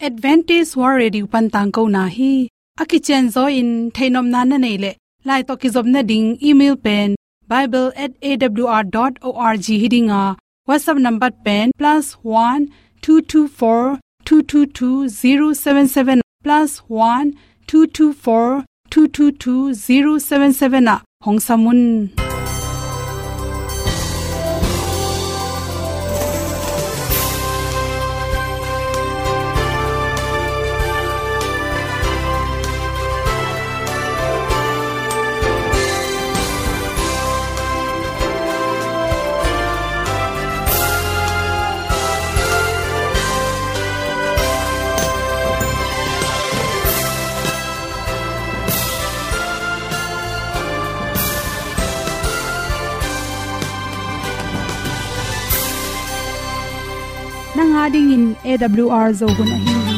advantage war radio pan tang ko na hi. Aki chen zo in, thainom na na nei le. Lai to ki zob na ding, email pen bible@awr.org hiding a. Whatsapp number pen, plus +1 224 222 077 plus +1 224 222 077 a. hong samun ding in awr zo gun a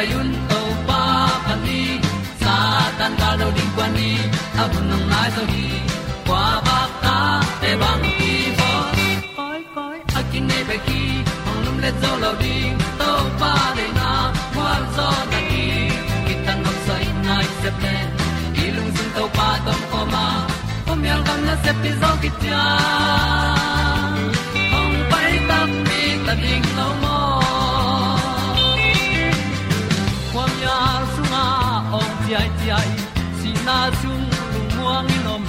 payun to pa pan ni sa tan ga do ding kwan ni a bu nang mai so hi kwa ba ta te bang ki bo koi koi a kin nei pe ki ong lum le zo lo ding to pa de na kwa zo na ni ki tan nok sai nai se ple i lung sun to pa tom ko ma. Ko mi al gam na se pi zo ki ta ong pai ta mi ta ding lo mo na chung lu muang in om.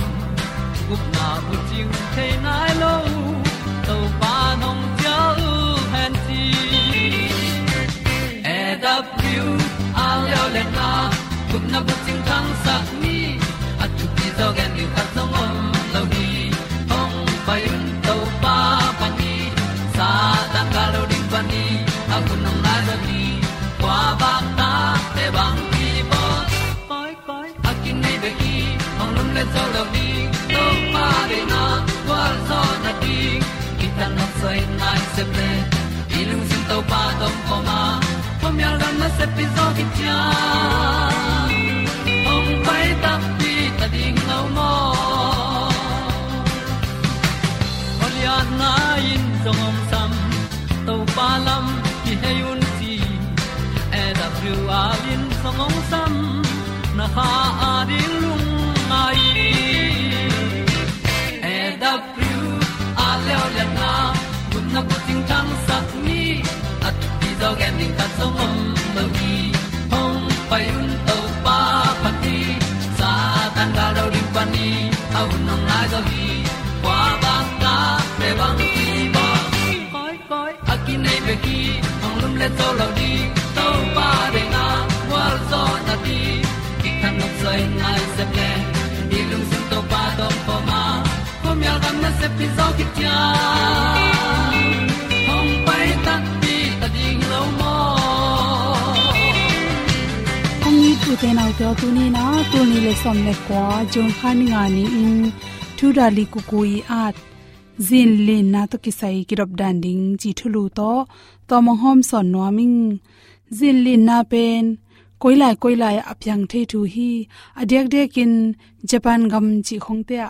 Gup na bu ting te nai lo to pa nong pia u han ti e da pru a leo le na gup na bu ting tang sa ni at tu ti zo gen ni khat song om zo lo di to pa de na kwa zo na di ki ta na sai nai se ple i lung sin to pa tom ko ma. Ko mi al gam na se pi zo ki cha ong pai ta pi ta ding lo mo ol ya na in zong na sắc ting tang sat ni at ti dog ending ta som om lo gi hong pai un to pa pa ti sa tan ga do ri pa ni. Au nong lai do gi kwa ba ta pe bang ti ba koi koi a ki nei be ki hong lum le to lo di to pa de na wa zo na ti ki kan nok sai nai se ple se pi zo ki tia tu te nau te tu ni na tu ni le som le kwa jon khan nga ni in thu da li ku ku i at zin lin na to ki sai ki rob dan ding chi thulu to to mong hom son no ming zin lin na pen koilai koilai apyang the thu hi adyak dekin japan gam chi khongte a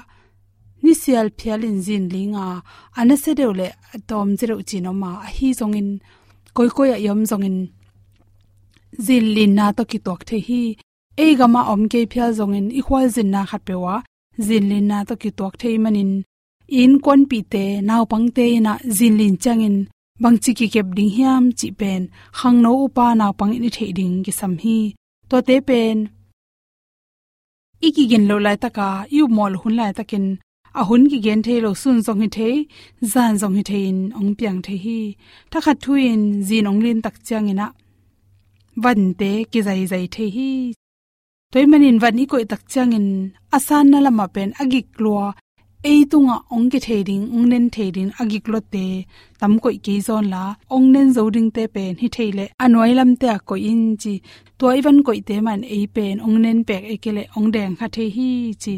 ni sial phialin zin linga anase deule tom zero chi no ma hi zongin koi koi yom zongin zin lin na to ki tok the hi e gama om ke phya zong in equal zin na khat pewa zin lin na to ki tok the manin. In kon pi te naw pang te na zin lin changin bang chi ki kep ding hiam chi pen, khang no upa na pang ni the ding ki sam hi, to te pen. Iki gen lo lai taka yu mol hun lai takin a hun gi gen the lo sun zong hi the, zan zong hi thein ong piang the hi. Ta khat thuin zin ong lin tak chang ina van te ki zai zai the hi. Toy manin van i koi tak chang in asan na lama pen agik lua. Ei tunga ong ke thading ong nen thading agi klote tam koi ke zon la, ong nen zo ding te pen hi theile anoi lam te ko in chi. To ivan koi te man ei pen, ong nen pek e kele ong deng kha the hi chi.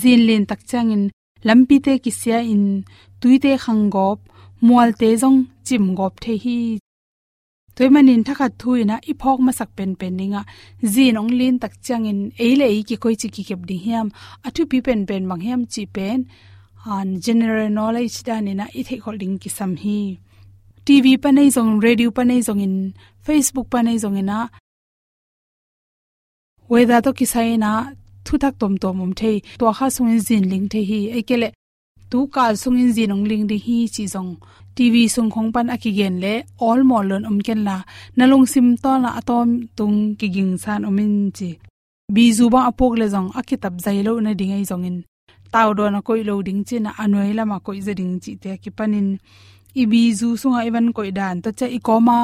Zin lin tak chang in lampi te kisya in. Tuite khangop mual te jong chim gop the hi toy manin thakha thuina i phok ma sak pen pen ninga. Zin ong lin tak changin eile ei ki koi chi ki kep ding hiam. Athu pi pen pen mang hiam chi pen. An general knowledge da ni na i the holding ki sam hi. Tv pa nei zong, radio pa nei zong in, facebook pa nei zong ina weda to kisai na thu thak tom tom um thei. To kha sung zin ling the hi. Ekele tu kal sung in zin ong ling di hi chi zong tv sung khong pan akigen le all molon um ken la nalung sim to la atom tung ki ging san umin chi bi zu ba apok le jong akitap zailo na dingai zong in taw do na koi lo ding chi na anoi lama koi ze ding chi te ki panin i bi zu sunga iwan koi dan to cha i koma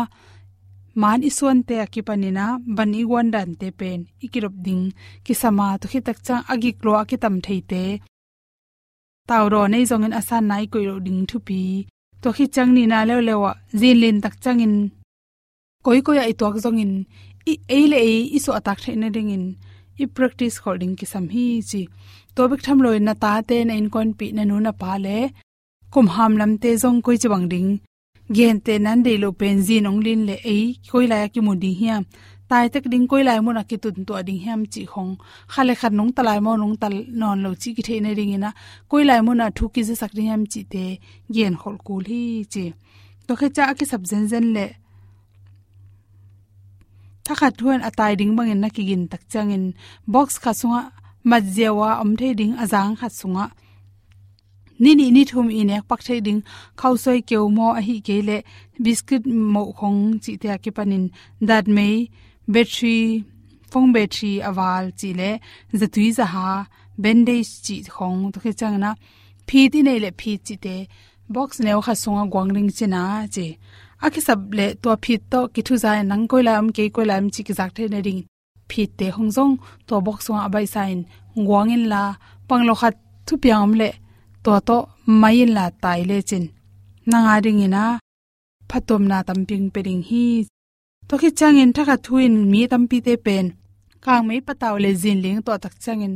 man isuan te ki panina ban i wan dan te pen ikirop ding ki sama to khitak cha agi klo akitam theite taw ro nei zong in asan nai koi lo ding thu pi to khi chang ni na le lewa zin lin tak chang in koi koi ai tok zong in i eile e i so atak the na ding in i practice holding ki sam hi chi to bik tham loi na ta te na in kon pi na nu na pa le kum ham lam te zong koi chi bang ding gen te nan de lo pen zin ong lin le ei koi la ya ki mu ding hiam tai tek ding koi lai mo na ki tun to ading hem chi khong. Khale khat nong talai mo nong tal non lo chi ki the ne ring ina. Koi lai mo na thu ki je sak ding hem chi te gen khol kul hi chi. To khe cha ki sab zen zen le. Tha kha thuan atai ding bangin na ki gin tak changin box kha sunga majjewa om the ding azang kha sunga. Ni ni ni thum in ek pak thai ding. Khau soi keu mo a hi ke le. Biscuit mo khong chi te ki panin. May battery phong battery awal chi le zatui za ha bandage chi khong to khe chang na. Phi ti nei le phi chi te, box ne kha sunga gwang songa gwangling china che. Khi sab le to phi to ki thu za nang koi am ke koi am chi ki zak the ne ring. Phi te hong jong to box wa abai sign. Gwang in la, pang lo khat thu piam le, to to mayin la tai le chin. Na nga ring ina, phatom na tamping pering hi to khi changin thaka thuin mi tampi te pen. Kang mei pataw le zin ling to tak changin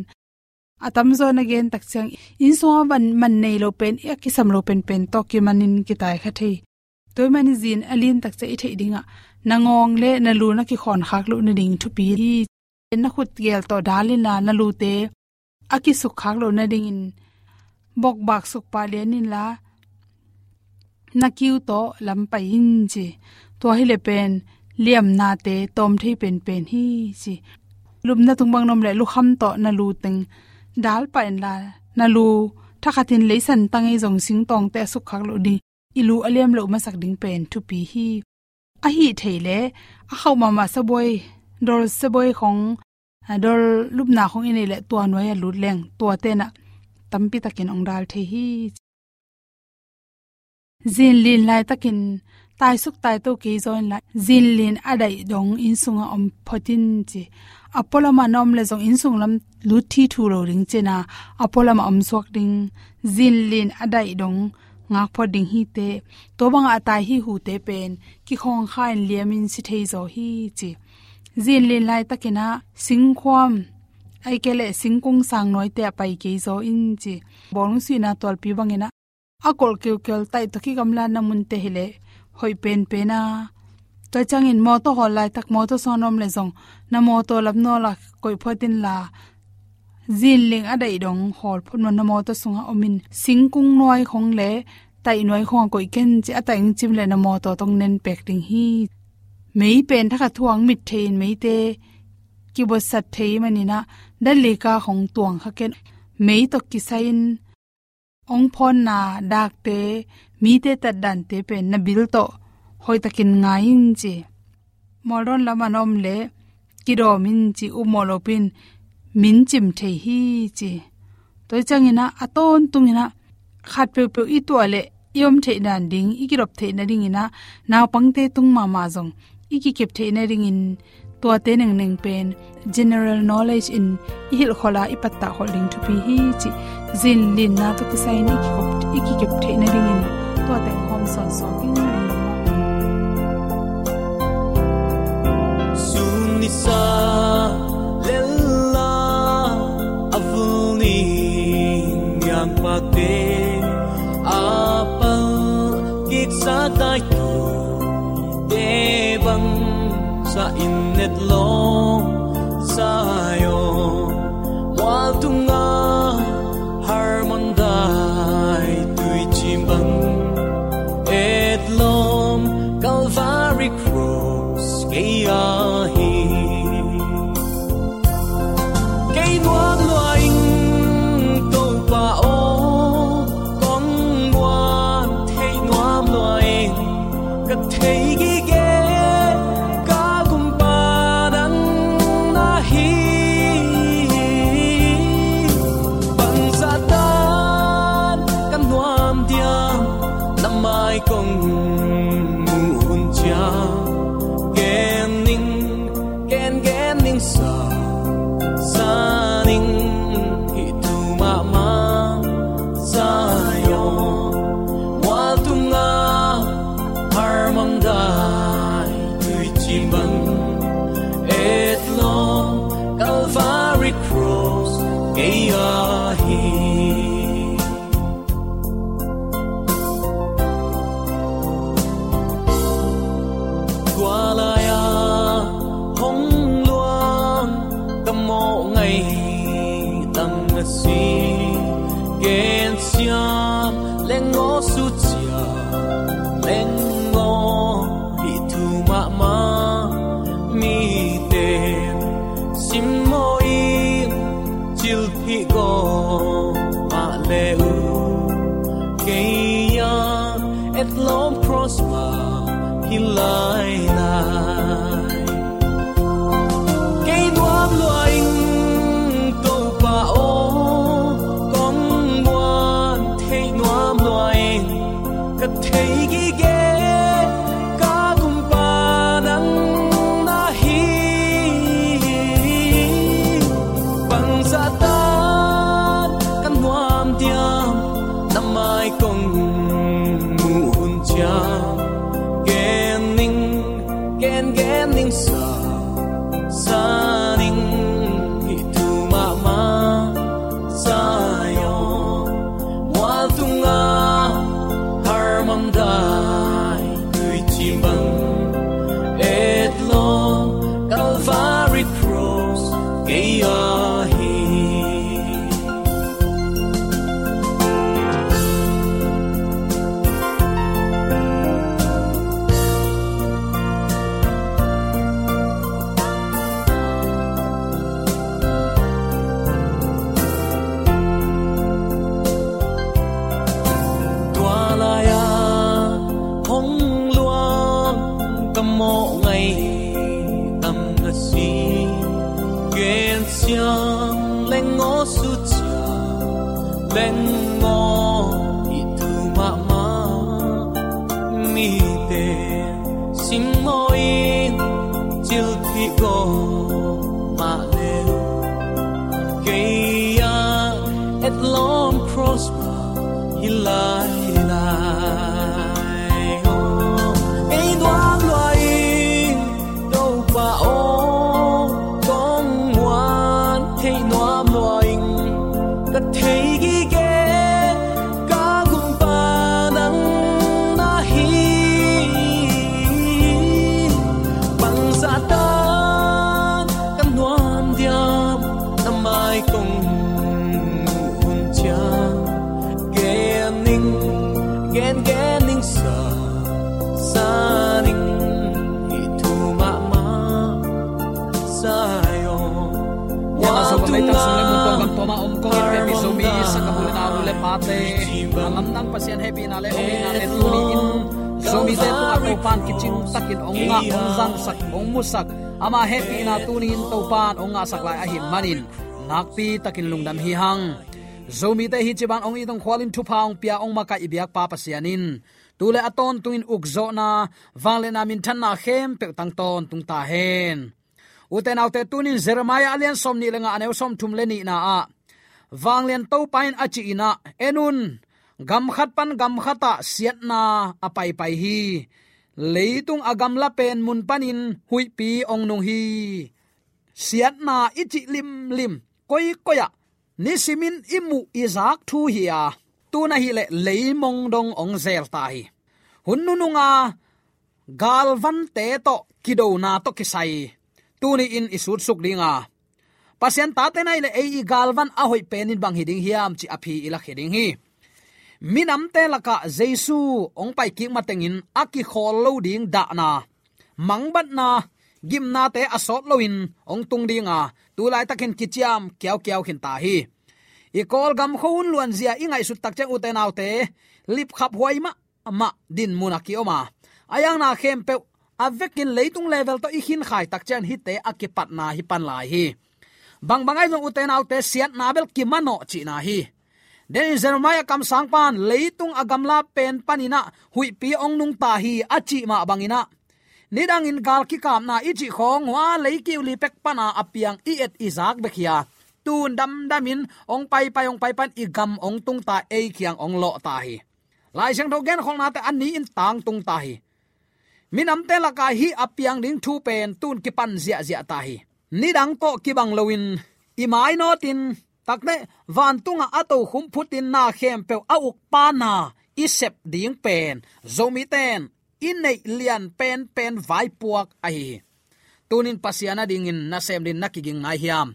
atam zo na gen tak chang in so ban man nei lo pen ya ki sam lo pen pen to ki manin ki tai kha thei. Toy mani zin alin tak che i thei dinga. Nangong le na lu na ki khon khak lu na ding thu pi hi, na khut gel to dalin na na lu te. Aki suk khak lo na ding in. Bok bak suk pa le nin la. Na kiu to lam pa in ji to hi le pen liam na te tom thei pen pen hi chi lum na tung bang nom le lu kham to na lu teng. Dal pa en la na lu tha khatin leisan tangai jong e sing tong te su khak lo di. Ilu aliam lo ma sak ding pen thu pi hi. A hi theile a khaw ma ma sa boy dol sa boy khong dol lup na khong e ine le to noya lut leng to te na. Tampi takin ong dal the hi. Zin lin lai takin tai suk tai to ki join la zin lin adai dong in sunga om photin chi. Apollo ma nom le jong in sung lam lu thi thu ro ring chena apollo ma om sok ding. Zin lin adai dong ngak pho ding hi te. To bang atai hi hu te pen. Ki khong khain liamin si thei zo hi chi. Zin lin lai takina singkhwam ai kele singkung sang noi te pai ke zo in chi. Bong si na tol pi bangena akol keu kel tai to ki gamla na mun te hele hoi pen pena. To chang in mo to hol lai tak mo to sonom le jong na mo to lap no la koi photin la. Zin ling adai dong hol phun na mo to sunga omin. Singkung noi khong le. Tai noi khong koi ken chi ata ing chim le na mo to tong nen pek ding hi. Mei pen thaka thuang mit thein mei te. Ki bo sat thei manina dali ka hong tuang kha ken. Mei to องพอนนาดักเตมีเตตัดดันเตเป็นนบิลโตหอยตะกินงายินจีมอรอนละมานอมเลกิโดมินจีอุโมโลปินมินจิมเทฮีจีตัวจังยินะอต้นตุงยินะขาดเปลวเปลวอีตัวเลยยอมเทดันดิงอีกิรบเทนดิงินะนาวปังเตตุงมามาจงอีกิเก็บเทนดิงินตัวเตหนึ่งหนึ่งเป็น general knowledge in อีหิลคอลาอีปัตตาฮอลลิงทุพีฮีจี zin lin na to kusai ni ki kop i ki kep the na ring in to te hom son so ki ni sun ni sa na et long prosper hi lai lai te lam nang pasien happy na le ong na le tu ni in so mi te to ko pan ki ching takin ong nga ong zang sak ong musak ama happy na tu ni in to pan ong nga sak lai a him manin nakpi takin lungdam hi hang zomi te hi chiban ong itong khwalin thu paung pia ong maka ibyak pa pasianin tule aton tuin ukzo na wangle na min than na khem pe tang ton tung ta hen. Uten autte tunin jeremiah alian som ni lenga aneu som thum le ni na a wanglen to pain achi ina. Enun, gam khat pan gam khata siat na apai pai hi. Leitung agam la pen mun panin hui pi ong nung hi. Siat na ichi lim lim. Koi koya, ni simin imu izak thu hiya tu na hi le leimong dong ong zel ta hi. Hun nu nunga gal van te to kido na to kisai tu ni in isut suk dinga pasien ta te nai le ei galvan a hoi penin bang hiding hiam chi aphi ila khiding hi. Minam te laka jesu, ong pai ki matengin aki khol lo ding da na. Mangbat na, gim na te asot loin ong tung dinga tu lai takin kichiam kyau kyau khin ta hi. I kol gam khun luan zia ingai su tak chang uten autte lip khap huai ma ma din munaki oma. Ayang na khem pe avekin leitung level to ihin khai tak chan hi te akipat na hi pan lai hi bang bangai jong uten autte siat nabel ki kimano chi na hi. Den jeremiah kam sang pan, leitung agamla pen panina, hui pi ong nung ta hi, achi ma bangina. Nidang in gal ki kam na ichi khong, wa leiki uli pek pana apiang i et izak bekhia tun dam damin ong pai pai, ong pai pan igam ong tung ta ei khiang ong lo ta hi. Lai sang tho gen khong na te an ni in tang tung ta hi. Minam te la ka hi apiang ding thu pen, tun ki pan zia zia ta hi nidang to ki bang loin imai no tin. Takne van tunga ato khum phutin na khem pe auk pa na. Isep ding pen. Zomi ten. In nei lian pen pen vai puak ai tunin pasiana dingin na sem din nakiging ngai hiam.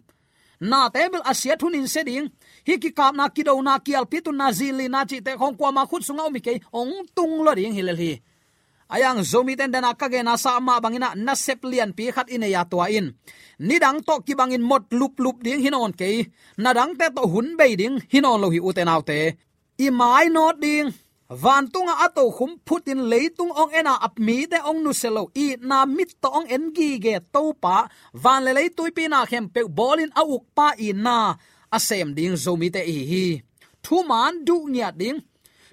Na table asia thunin seding hi ki kap na kido na kial pitu na zili na chi te khong kwa ma khut sunga mi ke ong tung lo ding hilel hi ayang zomi ten dana kage na sa ma bangina na seplian pi khat ine ya tua in. Ni dang to ki bangin mot lup lup ding hinon ke na dang te to hun be ding hinon lo hi uten autte. I mai no ding. Van tunga ato khum phutin leitung ong ena apmi te ong nu selo i. Na mit to ong en gi ge to pa. Van le lei tui pi na khem pe bolin a uk pa i na. Asem ding zomi te hi. Hi thu man du nya ding.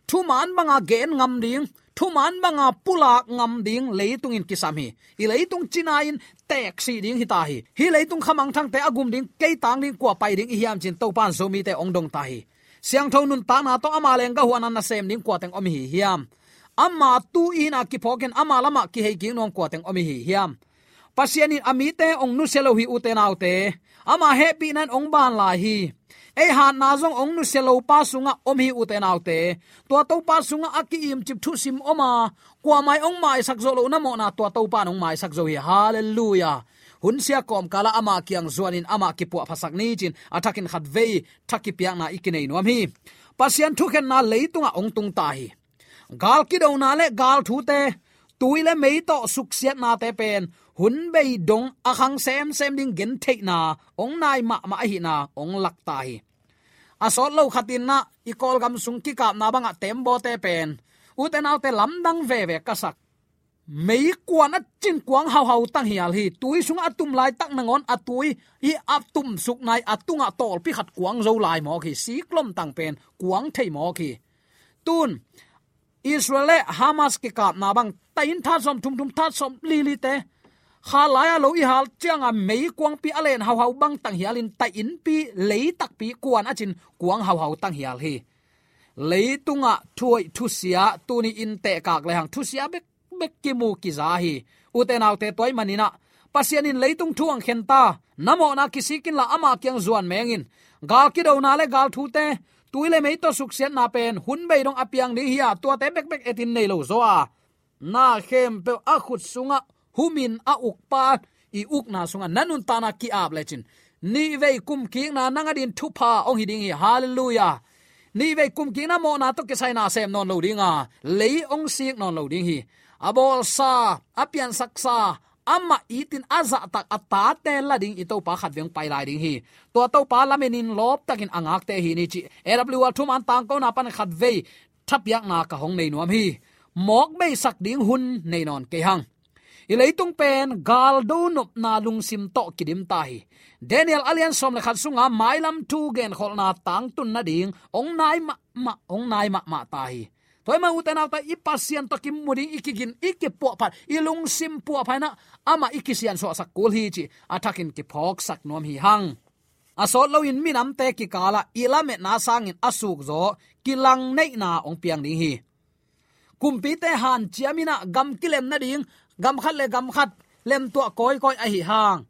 Thu man banga gen ngam ding thuman banga pula ngam ding leitung in kisam hi i leitung china in tek si ding hi ta hi hi leitung khamang thang te agum ding ke tang ding kwa pai ding hiam chin to pan zomi te ong dong ta hi siang thon nun ta na to ama leng ga huan na sem ding kwa teng om hi hiam. Amma tu in a ki phoken ama lama ki hei ki nong kwa teng om hi hiam. Pasiani amite ong nu selo hi uten autte ama happy nan ong ban la hi ei han na zong ong nu selo pa sunga om hi u te nau te to to pa sunga aki im chip thu sim oma à. kwa mai ong mai sak zo lo na mo na to to pa nong mai sak zo hi. Hallelujah. Hun sia kom kala ama kiang zuanin ama ki pu phasak ni chin. Athakin khat ve thaki piang na ikinei nom hi. Pasian thu khen na leitunga ong tung ta hi. Gal ki do na le gal thu te. Tuile mei to suk siat na te pen hun bei dong akhang sem sem ding gen thei na ong nai ma ma hi na ong lak ta hi asol lo khatin na i kol gam sung ki kap na banga tembo te pen uten au te lam dang ve ve kasak mei kwan at chin kwang hau hau tang hial hi tui sung atum lai tak nangon atui hi atum suk nai atunga tol pi khat kwang zo lai mo khi si klom tang pen kwang thei mo khi tun israel hamas ki kap na bang tain tha som thum thum tha som li li te kha laya lo i hal chiang a mei kwang pi alen hau hau bang tang hialin ta in pi, lei tak pi kuan a chin kwang hau hau tang hial hi. Leitunga thuai thu sia tuni in te kak le hang. Thu sia bek bek ki mu ki za hi. Uten autte toy manina pasianin leitung thuang khen ta. Namo na kisikin la ama kyang zuan mengin gal ki do na le gal thu te. Tuile mei to suk sian na pen. Hun bei dong apiang ni hiya tua te bek bek etin nei lo zo a. Na khem pe a khut sunga humin a ukpa i ukna sunga nanun ta na ki ap lechin ni ve kum ki na nanga din thu pha ong hiding hi. Hallelujah. Ni ve kum ki na mo na to ke sai na sem non lo dinga. Lei ong sik non lo ding hi. Abol sa, apian saksa amma itin aza tak ata te la ding ito pa khat veng pai lai ding hi. To to pa lamenin lop takin angak te hi ni chi. Aw thum an tang ko na pan khat ve thap yak na ka hong nei nuam hi. Mok be sak ding hun nei non ke hang ileitung pen, gal do nop na lung sim to kidim ta hi daniel alian som le khat sunga, mailam tu gen khol na tang tun na ding, ong nai ma ma, ong nai ma ma ta hi toy ma uten ta i pasien to kim muding ikigin ikke po pa ilung sim po phaina, ama ikisian so sak kul hi chi atakin ki phok sak nom hi hang. Asol lo in minam te ki kala ilame na sangin asuk zo kilang nei na ong piang ding hi. Kumpi te han chiamina gam kilem na ding gam khat le gam khat, lem tua koi koi a hi hang.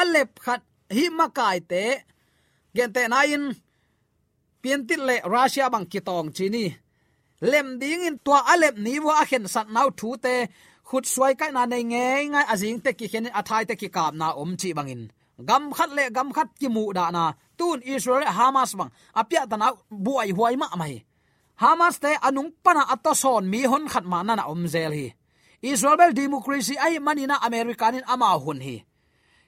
Alep khat, hi makai te. Gen te na in pientit le russia bang kitong chini. Lem ding in tua alep ni wa a khen sat nau thu te. Khut suai kai na nei nge ngai azing te ki khen athai te ki kap na om chi bangin gam khat le gam khat ki mu da na. Tun israel, hamas bang apya ta na buai huai ma mai. Hamas te anung pana atoson mi hon khat ma na na om zel hi israel democracy, ai manina americanin ama hun hi.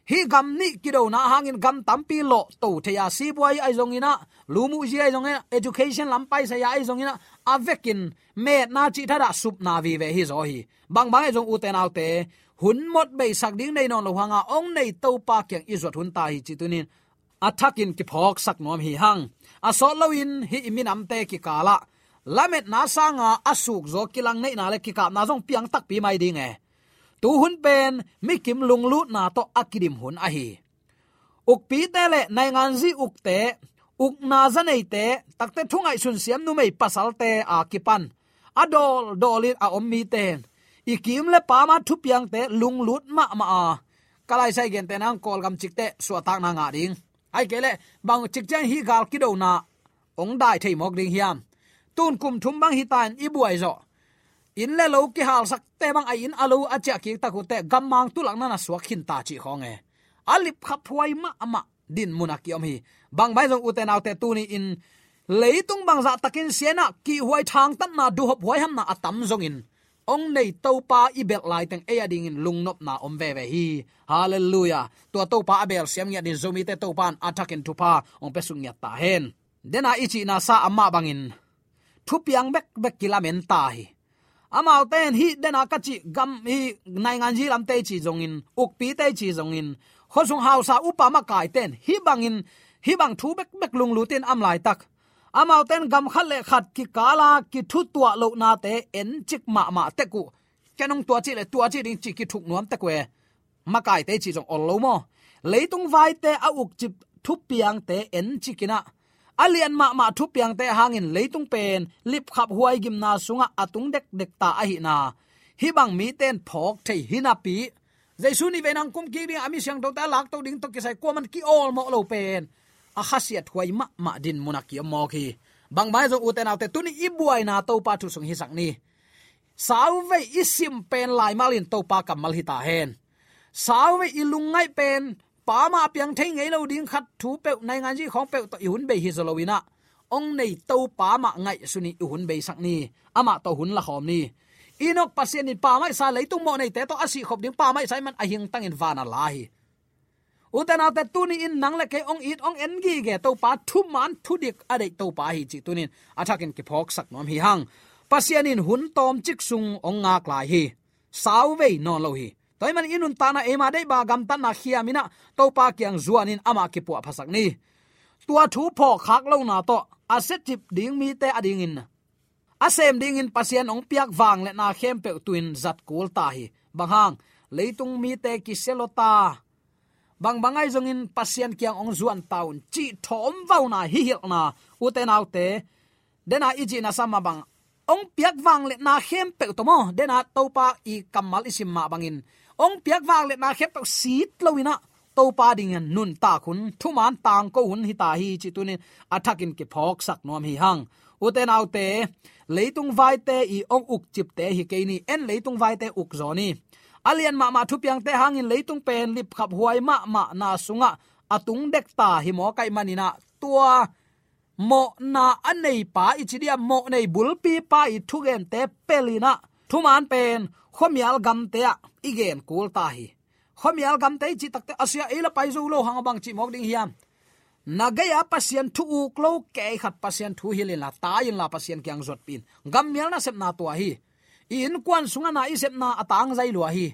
Hi gam ni kido na hangin gam tampi lo to the ya si boy ai zong ina, lumu ji ai zong education lampai sa ya ai zong ina, avekin me na chi thara sup na vi ve hi zo hi. Bang bang ai zong uten te te, hun mot be sak ding nei non lo hanga ong nei to pa kyang izot hun ta hi chi tunin athakin ki phok sak nom hi hang. A so lo in hi imin am te ki kala lamet na sanga asuk zo kilang nei na le ki ka na zong piang tak pi mai ding e. Tu hun pen, mi kim lung lu na to akidim hun a hi uk pi te le nai ngan zi uk te, uk na za nei te takte thungai sun siam nu mei pasal te a kipan. Adol dolit a om mi ten ikim le pa ma thu piang te lung lut ma ma a. Kalai sai gen te nang kol gam chik te suwa tak na nga ding. Ai kele bang chik chen hi gal ki do na. Ong dai thei mok ding hiam tun kum thum bang hitan ibu i zo. In le lo ki hal sak te bang ai in alo a cha ki ta ku te gam mang tu lang na na suak khin ta chi khong e. Alip khap huai ma ama din munak yom hi. Bang bai jong uten autte tu ni in leitung bang za takin siena ki huai thang tan na du hop huai ham na atam zong in. Ong nei to pa i bel lai teng e ading in lung nop na om ve ve hi. Hallelujah. To to pa abel siam nya din zomi te to pan atakin tu pa. Ong pesung nya ta hen. Dena ichi na sa amma bangin thu piang bek bek kilamen ta hi amao ten hi dena ka chi gam hi nai ngan ji lam te chi jong in uk pi te chi jong in kho sung hau sa upa ma kai ten, hi bangin, hi bang thu bek bek lung lu ten am lai tak. Amao ten gam khat le khat ki kala, ki thu tua lo na te en chik ma ma te ku. Kenong tua chi le tua chi ding chi ki thuk nuam te kwe. Ma kai te chi jong ol lo mo. Leitung vai te a uk chip thu piang te en chikina alian ma ma thu piang te hangin leitung pen, lip khap huai gim na sunga atung dek dek ta a hi na. Hi bang mi ten phok thei hina pi. Jaisu ni venang kum ki ri ami siang to ta lak to ding to ki sai koman ki all mo lo pen. A khasiat huai ma ma din munaki mo ki. Bang mai zo uten autte tuni ibuai na to pa thu sung hi sak ni. Sauve isim pen lai malin to pa kamal hi ta hen. Sauve ilungai pen pa ma piang thei ngei lo ding khat thu pe nai ngan ji khong pe to i hun be hi zolowina ong nei to pa ma ngai suni i hun be sak ni. Ama to hun la khom ni. Inok pasien in pa mai sa leitung mo nei te to asi khop ding pa mai sai man a hing tang in vana la hi. Utana te tuni in nang le ke ong it ong en gi ge to pa thu man thu dik a dei to pa hi chi tunin athakin ki phok sak nom hi hang. Pasien in hun tom chik sung ong nga lai hi. Sau ve non lo hi toy man inun tana ema dei ba gam tan na khia mina to pa kyang zuanin ama ki pu phasak ni. Tua thu pho khak lo na to, aset chip ding mi te ading in. Asem ding in pasien ong piak wang le na khem pe tuin zat kul ta hi. Banghang leitung mi te ki selota bang bangai zong in pasien kyang ong zuan taun, chi thom vau na hi hil na. Uten autte dena iji na sama bang, ong piak wang le na khem pe to mo dena topa i kamal isim ma bangin ong piak wang le na khep to sit loina to pa ding an nun ta khun, thu man tang ko hun hi ta hi chi tunin athakin ke phok sak nom hi hang. Uten autte leitung vai te i ong uk chip te hi ke ni, en leitung vai te uk zoni alian ma ma thu piang te hangin leitung pen lip khap huai ma ma na sunga atung dek ta hi mo kai manina tua mo na anei pa ichidia mo nei bulpi pa i thugen te pelina thuman pen khomial gam te igen kul ta hi. Khomial gam te chi takte asia ela pai zo lo hang bang chi mok ding hiam. Nagaya pasien thu u klo ke khat pasien thu hilin la ta in la pasien kyang zot pin. Gam mial na sep na to hi. In kwan sunga na i sep na atang zai lo hi.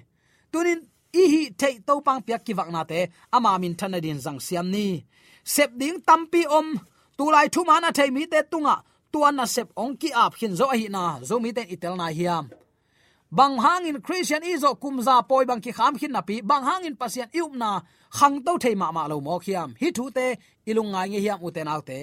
Tunin, i hi te to pang piak ki wak na te, ama min thanadin jang siam ni. Sep ding tampi om, tu lai thu mana thei mi te tunga tuan na sep ong ki ap hin zo hi na, zo mi ten itel na hiam bang hangin christian izo kumza poi bang ki kham khin na pi. Bang hangin pasien ium na khang to thei ma ma lo mo khiam. Hi thu te, ilung ngai nge hiam uten autte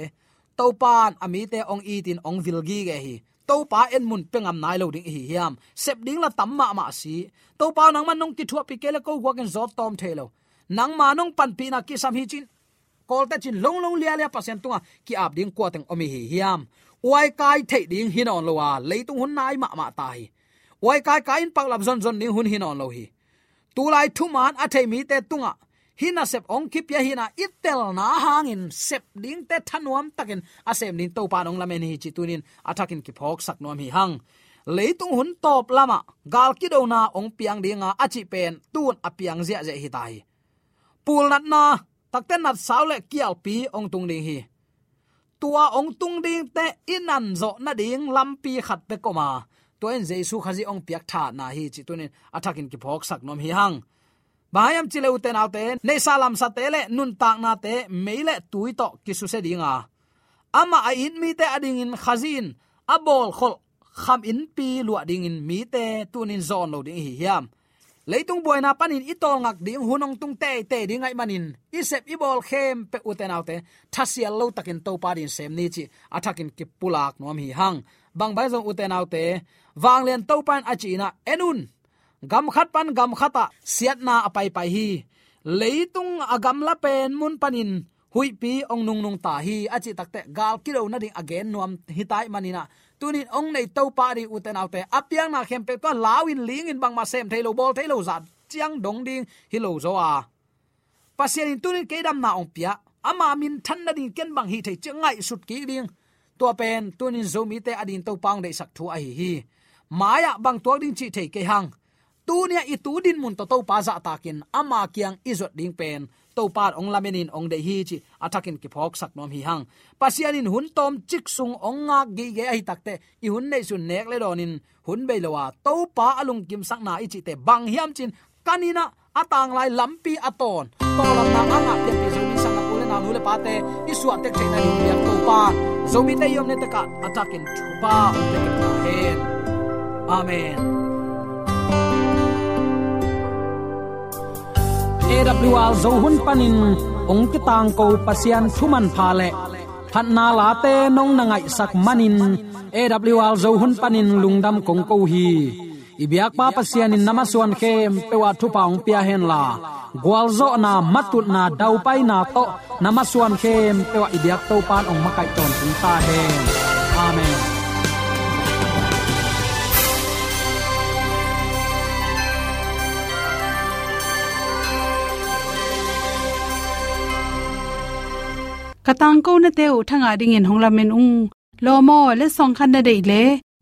to pan ami te ong i tin ong vilgi ge hi. To pa en mun pengam nai lo ding hi hiam. Sep ding la tam ma ma si. To pa nang man nong ki thu pi kele ko wa gen zot tom thelo nang ma nong pan pi na ki sam hi chin kol ta chin long long lia lia pasien tunga ki ap ding ko teng omi hi hiam. Wai kai thei ding hin on lo wa leitung hun nai ma ma tai wai kai kai in pak lap zon zon ding hun hin on lo hi. Tu lai thu man a thei mi te tunga. Hina sep ong kip ya hina itel na hangin. Sep ding te thanuam takin. Asem nin to pa nong lamen hi chi tunin atakin ki phok sak nom hi hang. Leitung hun top lama. Gal ki do na ong piang dinga achi pen. Tun apiang zia je hi tai pul nat na. Takten nat saule kial pi ong tung ding hi. Tua ong tung ding te inan zo na ding lampi khat pe koma to en jesu khazi ong piak tha na hi chi tunin athakin ki phok sak nom hi hang. Bayam chile uten autte ne salam sa tele nun tak na te meile tui to kisu se dinga ama a in mi te ading in khazin abol khol kham in pi lu ading in mi te tunin zon lo ding hi hiam. Leitung boina panin itol ngak ding hunong tung te te ding ai manin isep ibol khem pe uten autte thasial lo takin to parin sem ni chi athakin ki pulak nom hi hang bang bai zong uten autte wang len to pan achina enun. Gam khat pan gam khata siat na apai pai hi. Leitung agam la pen mun panin, hui pi ong nung nung ta hi. Achi takte gal kilo na ding again nuam hitai manina tunin ong nei to pa ri uten autte apiang na khem pe to lawin ling in bang ma sem thailo bol thailo zat. Chiang dong ding hilo zo a. Pasien in tunin kedam na ong pia. Ama min than na ding ken bang hi thei chengai sut ki ding to pen tunin zomi te adin to pang dei sak thu a hi hi. Maya bang to ding chi thei ke hang. Tu nia i tu din mun to to pa za takin ama kyang izot ding pen. To par ong lamenin ong de hi chi atakin ki phok sak nom hi hang. Pasianin hun tom chik sung ong nga gi ge ai takte i hun nei sun nek le donin hun be lowa to pa alung kim sak na i chi te bang hiam chin. Kanina atang lai lampi aton to lam na anga pe pe zo sang na nu le pa te i su atek che na ni to pa zo te yom ne te ka attack in pa ong te ka hen amen. AWR zo hun panin ong ki tang ko pasian thuman pha le phat na la te nong na ngai sak manin AWR zo hun panin lungdam kong ko hi ibyak pa pasian in namaswan khem pewa thu paung pia hen la gwalzo na matut na dau pai na to namaswan khem pewa ibyak to pan ong makai ton tin ta hen amen katang ko na teu thanga ding in hongla men ung lomo le song khan na dei le